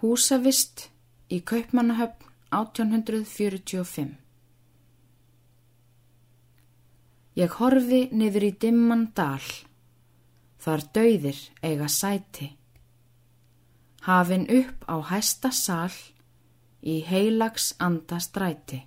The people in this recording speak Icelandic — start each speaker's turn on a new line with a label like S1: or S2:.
S1: Húsavist í Kaupmannahöfn 1845 Ég horfi niður í dimman dal, þar dauðir eiga sæti. Hafin upp á hæsta sal í heilags andastræti.